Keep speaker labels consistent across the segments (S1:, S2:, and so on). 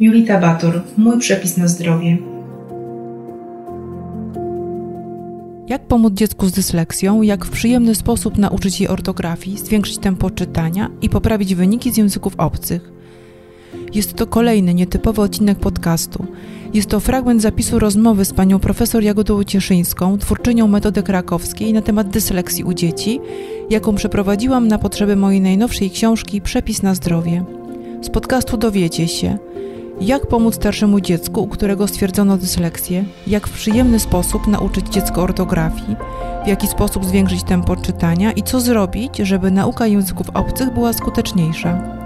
S1: Julita Bator, mój przepis na zdrowie.
S2: Jak pomóc dziecku z dysleksją, jak w przyjemny sposób nauczyć je ortografii, zwiększyć tempo czytania i poprawić wyniki z języków obcych. Jest to kolejny nietypowy odcinek podcastu. Jest to fragment zapisu rozmowy z panią profesor Jagodą Cieszyńską, twórczynią metody krakowskiej na temat dysleksji u dzieci, jaką przeprowadziłam na potrzeby mojej najnowszej książki Przepis na zdrowie. Z podcastu dowiecie się – jak pomóc starszemu dziecku, u którego stwierdzono dysleksję? Jak w przyjemny sposób nauczyć dziecko ortografii? W jaki sposób zwiększyć tempo czytania? I co zrobić, żeby nauka języków obcych była skuteczniejsza?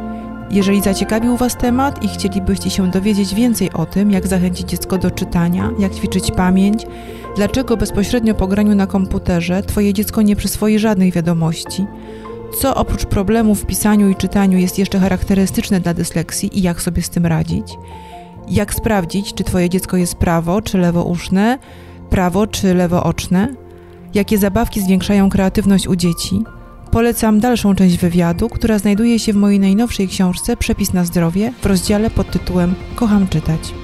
S2: Jeżeli zaciekawił Was temat i chcielibyście się dowiedzieć więcej o tym, jak zachęcić dziecko do czytania, jak ćwiczyć pamięć, dlaczego bezpośrednio po graniu na komputerze Twoje dziecko nie przyswoi żadnych wiadomości, co oprócz problemów w pisaniu i czytaniu jest jeszcze charakterystyczne dla dysleksji i jak sobie z tym radzić? Jak sprawdzić, czy Twoje dziecko jest prawo czy lewouszne, prawo czy lewooczne? Jakie zabawki zwiększają kreatywność u dzieci? Polecam dalszą część wywiadu, która znajduje się w mojej najnowszej książce Przepis na zdrowie w rozdziale pod tytułem Kocham czytać.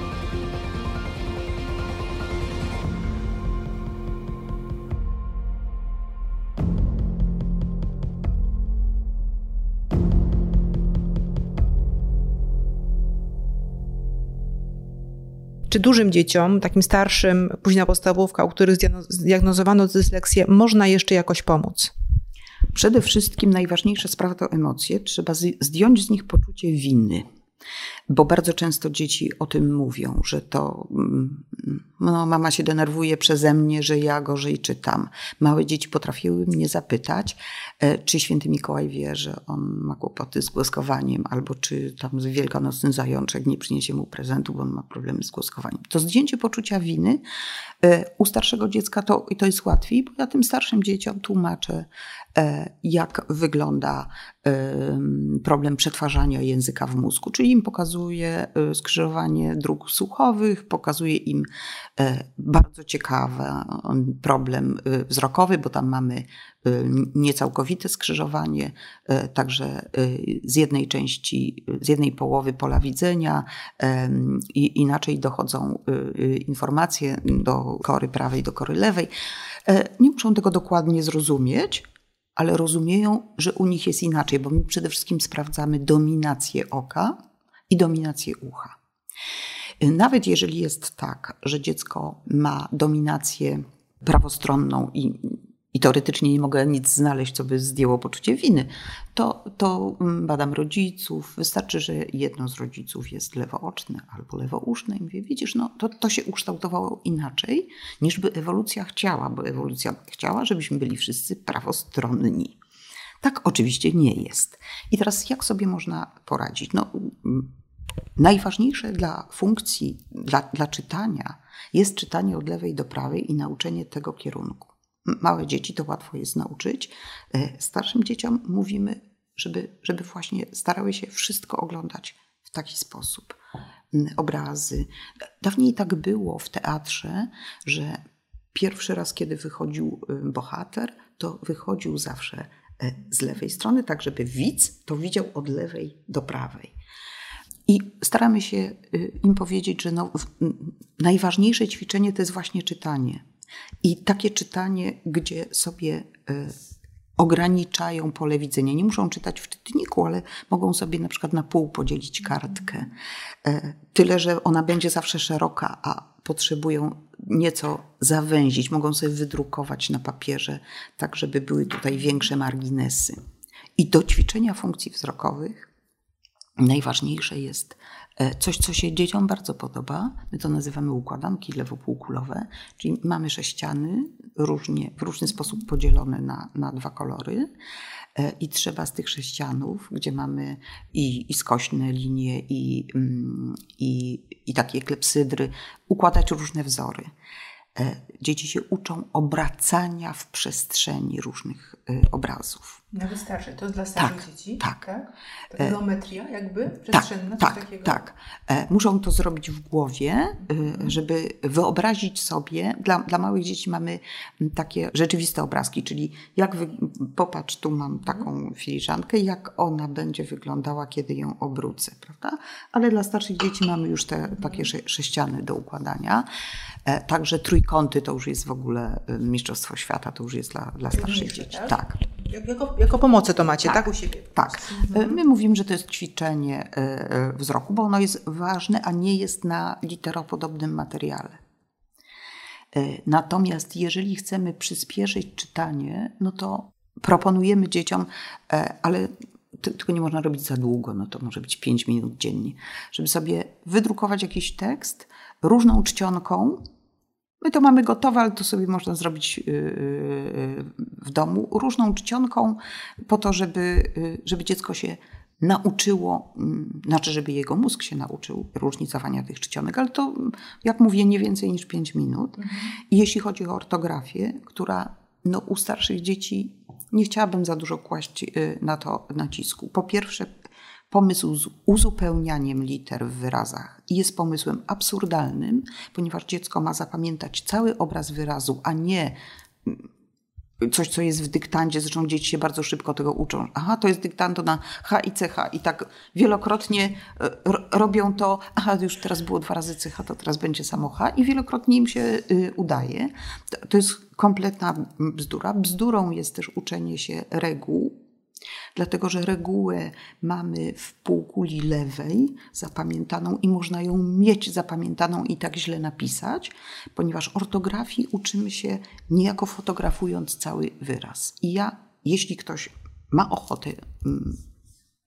S2: Czy dużym dzieciom, takim starszym, późna podstawówka, u których zdiagnozowano dysleksję, można jeszcze jakoś pomóc?
S3: Przede wszystkim najważniejsza sprawa to emocje. Trzeba zdjąć z nich poczucie winy. Bo bardzo często dzieci o tym mówią, że to mm, no, mama się denerwuje przeze mnie, że ja gorzej czytam. Małe dzieci potrafiły mnie zapytać, e, czy święty Mikołaj wie, że on ma kłopoty z głoskowaniem, albo czy tam wielkanocny zajączek nie przyniesie mu prezentu, bo on ma problemy z głoskowaniem. To zdjęcie poczucia winy e, u starszego dziecka to, to jest łatwiej, bo ja tym starszym dzieciom tłumaczę, E, jak wygląda problem przetwarzania języka w mózgu, czyli im pokazuje e, skrzyżowanie dróg słuchowych, pokazuje im e, bardzo ciekawy problem wzrokowy, bo tam mamy niecałkowite skrzyżowanie, także z jednej części, z jednej połowy pola widzenia i inaczej dochodzą informacje do kory prawej, do kory lewej. Nie muszą tego dokładnie zrozumieć, ale rozumieją, że u nich jest inaczej, bo my przede wszystkim sprawdzamy dominację oka i dominację ucha. Nawet jeżeli jest tak, że dziecko ma dominację prawostronną i i teoretycznie nie mogę nic znaleźć, co by zdjęło poczucie winy, to, to mm, badam rodziców. Wystarczy, że jedno z rodziców jest lewooczne albo lewouszne i mówię, widzisz, no to, to się ukształtowało inaczej, niż by ewolucja chciała, bo ewolucja chciała, żebyśmy byli wszyscy prawostronni. Tak oczywiście nie jest. I teraz jak sobie można poradzić? No, mm, najważniejsze dla funkcji, dla, dla czytania jest czytanie od lewej do prawej i nauczenie tego kierunku małe dzieci to łatwo jest nauczyć. E, starszym dzieciom mówimy, żeby, żeby właśnie starały się wszystko oglądać w taki sposób. Obrazy. Dawniej tak było w teatrze, że pierwszy raz, kiedy wychodził y, bohater, to wychodził zawsze e, z lewej strony, tak żeby widz to widział od lewej do prawej. I staramy się y, im powiedzieć, że no, najważniejsze ćwiczenie to jest właśnie czytanie. I takie czytanie, gdzie sobie e, ograniczają pole widzenia. Nie muszą czytać w czytniku, ale mogą sobie na przykład na pół podzielić kartkę. E, tyle, że ona będzie zawsze szeroka, a potrzebują nieco zawęzić. Mogą sobie wydrukować na papierze, tak żeby były tutaj większe marginesy. I do ćwiczenia funkcji wzrokowych najważniejsze jest E, coś, co się dzieciom bardzo podoba, my to nazywamy układanki lewopółkulowe, czyli mamy sześciany różnie, w różny sposób podzielone na, na dwa kolory e, i trzeba z tych sześcianów, gdzie mamy i, i skośne linie, i, mm, i, i takie klepsydry, układać różne wzory. E, dzieci się uczą obracania w przestrzeni różnych obrazów.
S1: Nawet starsze, to dla starszych
S3: Tak,
S1: dzieci?
S3: tak.
S1: tak?
S3: E,
S1: Geometria jakby
S3: Tak,
S1: przestrzenna, coś
S3: tak,
S1: takiego?
S3: tak. E, Muszą to zrobić w głowie, y, żeby wyobrazić sobie. Dla, dla małych dzieci mamy takie rzeczywiste obrazki, czyli jak wy, popatrz, tu mam taką filiżankę, jak ona będzie wyglądała, kiedy ją obrócę, prawda? Ale dla starszych dzieci mamy już te takie sze, sześciany do układania. E, Także trójkąty to już jest w ogóle mistrzostwo świata, to już jest dla, dla starszych dzieci.
S1: tak? Jak- Jako, jako pomocy to macie, tak?
S3: Tak.
S1: U siebie?
S3: Tak. My mówimy, że to jest ćwiczenie e, e, wzroku, bo ono jest ważne, a nie jest na literopodobnym materiale. E, Natomiast jeżeli chcemy przyspieszyć czytanie, no to proponujemy dzieciom, e, ale ty- tylko nie można robić za długo, no to może być 5 minut dziennie, żeby sobie wydrukować jakiś tekst różną czcionką. My to mamy gotowe, ale to sobie można zrobić yy, yy, w domu różną czcionką po to, żeby, yy, żeby dziecko się nauczyło, mm, znaczy żeby jego mózg się nauczył różnicowania tych czcionek, ale to, jak mówię, nie więcej niż 5 minut. I jeśli chodzi o ortografię, która no, u starszych dzieci nie chciałabym za dużo kłaść y, na to nacisku. Po pierwsze, pomysł z uzupełnianiem liter w wyrazach jest pomysłem absurdalnym, ponieważ dziecko ma zapamiętać cały obraz wyrazu, a nie mm, coś, co jest w dyktandzie. Zresztą dzieci się bardzo szybko tego uczą. Aha, to jest dyktando na H i CH. I tak wielokrotnie e, ro- robią to. Aha, już teraz było dwa razy CH, to teraz będzie samo H. I wielokrotnie im się y, udaje. To, to jest kompletna bzdura. Bzdurą jest też uczenie się reguł. Dlatego, że regułę mamy w półkuli lewej zapamiętaną i można ją mieć zapamiętaną i tak źle napisać, ponieważ ortografii uczymy się niejako fotografując cały wyraz. I ja, jeśli ktoś ma ochotę mm,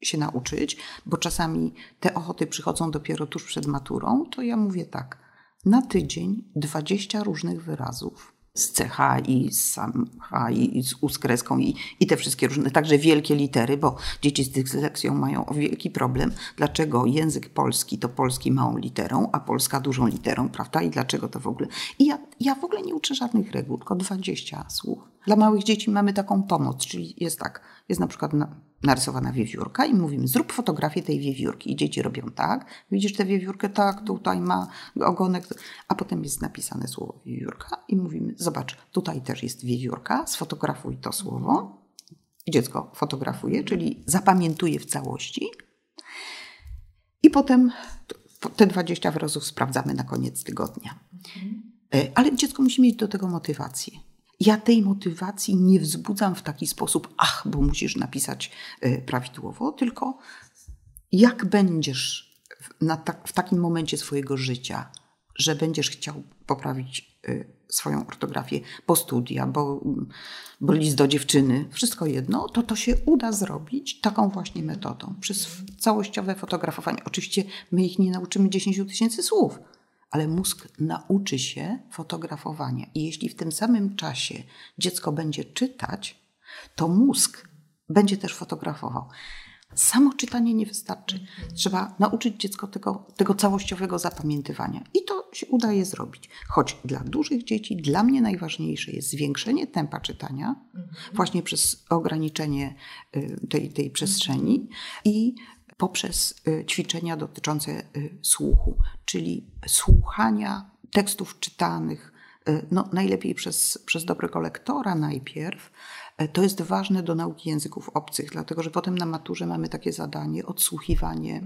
S3: się nauczyć, bo czasami te ochoty przychodzą dopiero tuż przed maturą, to ja mówię tak, na tydzień 20 różnych wyrazów z CH i z sam H i z U z kreską i, i te wszystkie różne, także wielkie litery, bo dzieci z dysleksją mają wielki problem. Dlaczego język polski to polski małą literą, a polska dużą literą, prawda? I dlaczego to w ogóle? I ja, ja w ogóle nie uczę żadnych reguł, tylko 20 słów. Dla małych dzieci mamy taką pomoc, czyli jest tak, jest na przykład na, narysowana wiewiórka i mówimy, zrób fotografię tej wiewiórki. I dzieci robią tak, widzisz tę wiewiórkę, tak, tutaj ma ogonek, a potem jest napisane słowo wiewiórka i mówimy, zobacz, tutaj też jest wiewiórka, sfotografuj to słowo. I dziecko fotografuje, czyli zapamiętuje w całości. I potem te 20 wyrazów sprawdzamy na koniec tygodnia. E, Ale dziecko musi mieć do tego motywację. Ja tej motywacji nie wzbudzam w taki sposób, ach, bo musisz napisać e, prawidłowo, tylko jak będziesz w, tak, takim momencie swojego życia, że będziesz chciał poprawić y, swoją ortografię, bo studia, bo, bo list do dziewczyny, wszystko jedno, to to się uda zrobić taką właśnie metodą, przez całościowe fotografowanie. Oczywiście my ich nie nauczymy 10 tysięcy słów, ale mózg nauczy się fotografowania. I jeśli w tym samym czasie dziecko będzie czytać, to mózg będzie też fotografował. Samo czytanie nie wystarczy. Trzeba nauczyć dziecko tego, tego całościowego zapamiętywania. I to się udaje zrobić. Choć dla dużych dzieci, dla mnie najważniejsze jest zwiększenie tempa czytania, właśnie przez ograniczenie y, tej, tej przestrzeni i poprzez y, ćwiczenia dotyczące y, słuchu, czyli słuchania tekstów czytanych, y, no, najlepiej przez, przez dobrego lektora najpierw. E, To jest ważne do nauki języków obcych, dlatego że potem na maturze mamy takie zadanie odsłuchiwanie.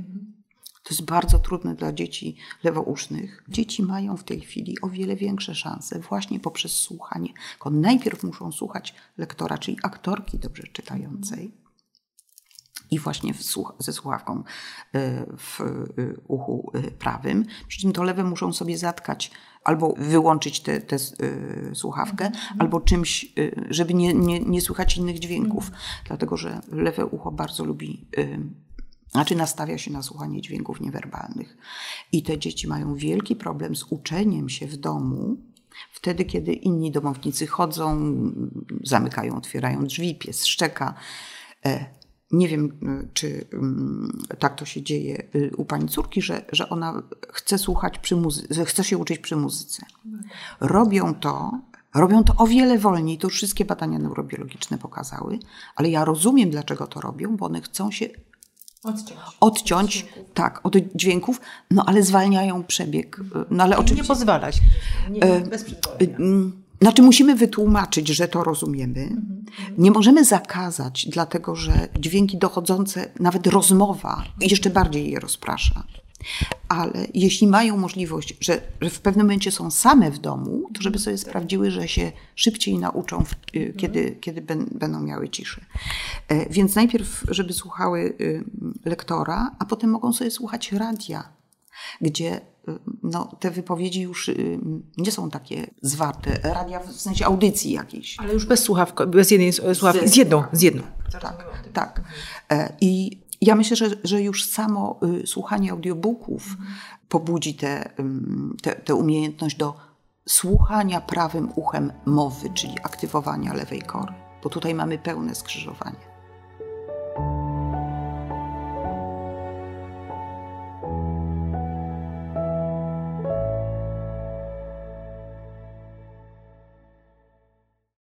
S3: To jest bardzo trudne dla dzieci lewousznych. Dzieci mają w tej chwili o wiele większe szanse właśnie poprzez słuchanie. Tylko najpierw muszą słuchać lektora, czyli aktorki dobrze czytającej i właśnie słuch- ze słuchawką y, w y, uchu y, prawym. Przy czym to lewe muszą sobie zatkać albo wyłączyć tę te, y, słuchawkę, albo czymś, żeby nie, nie, nie słychać innych dźwięków, dlatego że lewe ucho bardzo lubi. Znaczy nastawia się na słuchanie dźwięków niewerbalnych. I te dzieci mają wielki problem z uczeniem się w domu, wtedy, kiedy inni domownicy chodzą, zamykają, otwierają drzwi, pies szczeka. Nie wiem, y, czy mm, tak to się dzieje y, u pani córki, że, że ona chce słuchać przy muzyce, chce się uczyć przy muzyce. Robią to, Robią to o wiele wolniej, to już wszystkie badania neurobiologiczne pokazały, ale ja rozumiem, dlaczego to robią, bo one chcą się
S1: Odciąć.
S3: odciąć, tak, od dźwięków, no ale zwalniają przebieg. No ale
S1: Nie
S3: oczywiście.
S1: pozwalać. Nie, bez przyzwolenia.
S3: Znaczy, musimy wytłumaczyć, że to rozumiemy.
S1: Mhm,
S3: Nie możemy zakazać, dlatego że dźwięki dochodzące, nawet rozmowa, jeszcze bardziej je rozprasza. Ale jeśli mają możliwość, że, że w pewnym momencie są same w domu, to żeby sobie sprawdziły, że się szybciej nauczą, w, y, kiedy, kiedy ben, będą miały ciszę. E, Więc najpierw, żeby słuchały y, lektora, a potem mogą sobie słuchać radia gdzie y, no, te wypowiedzi już y, nie są takie zwarte. Radia w sensie audycji jakiejś.
S2: Ale już bez słuchawki, bez jednej słuchawki,
S3: Z-
S2: z jedną, z jedną.
S3: Tak, tak. E, I ja myślę, że, że już samo y, słuchanie audiobooków pobudzi tę ym, te, te umiejętność do słuchania prawym uchem mowy, czyli aktywowania lewej kory. Bo tutaj mamy pełne skrzyżowanie.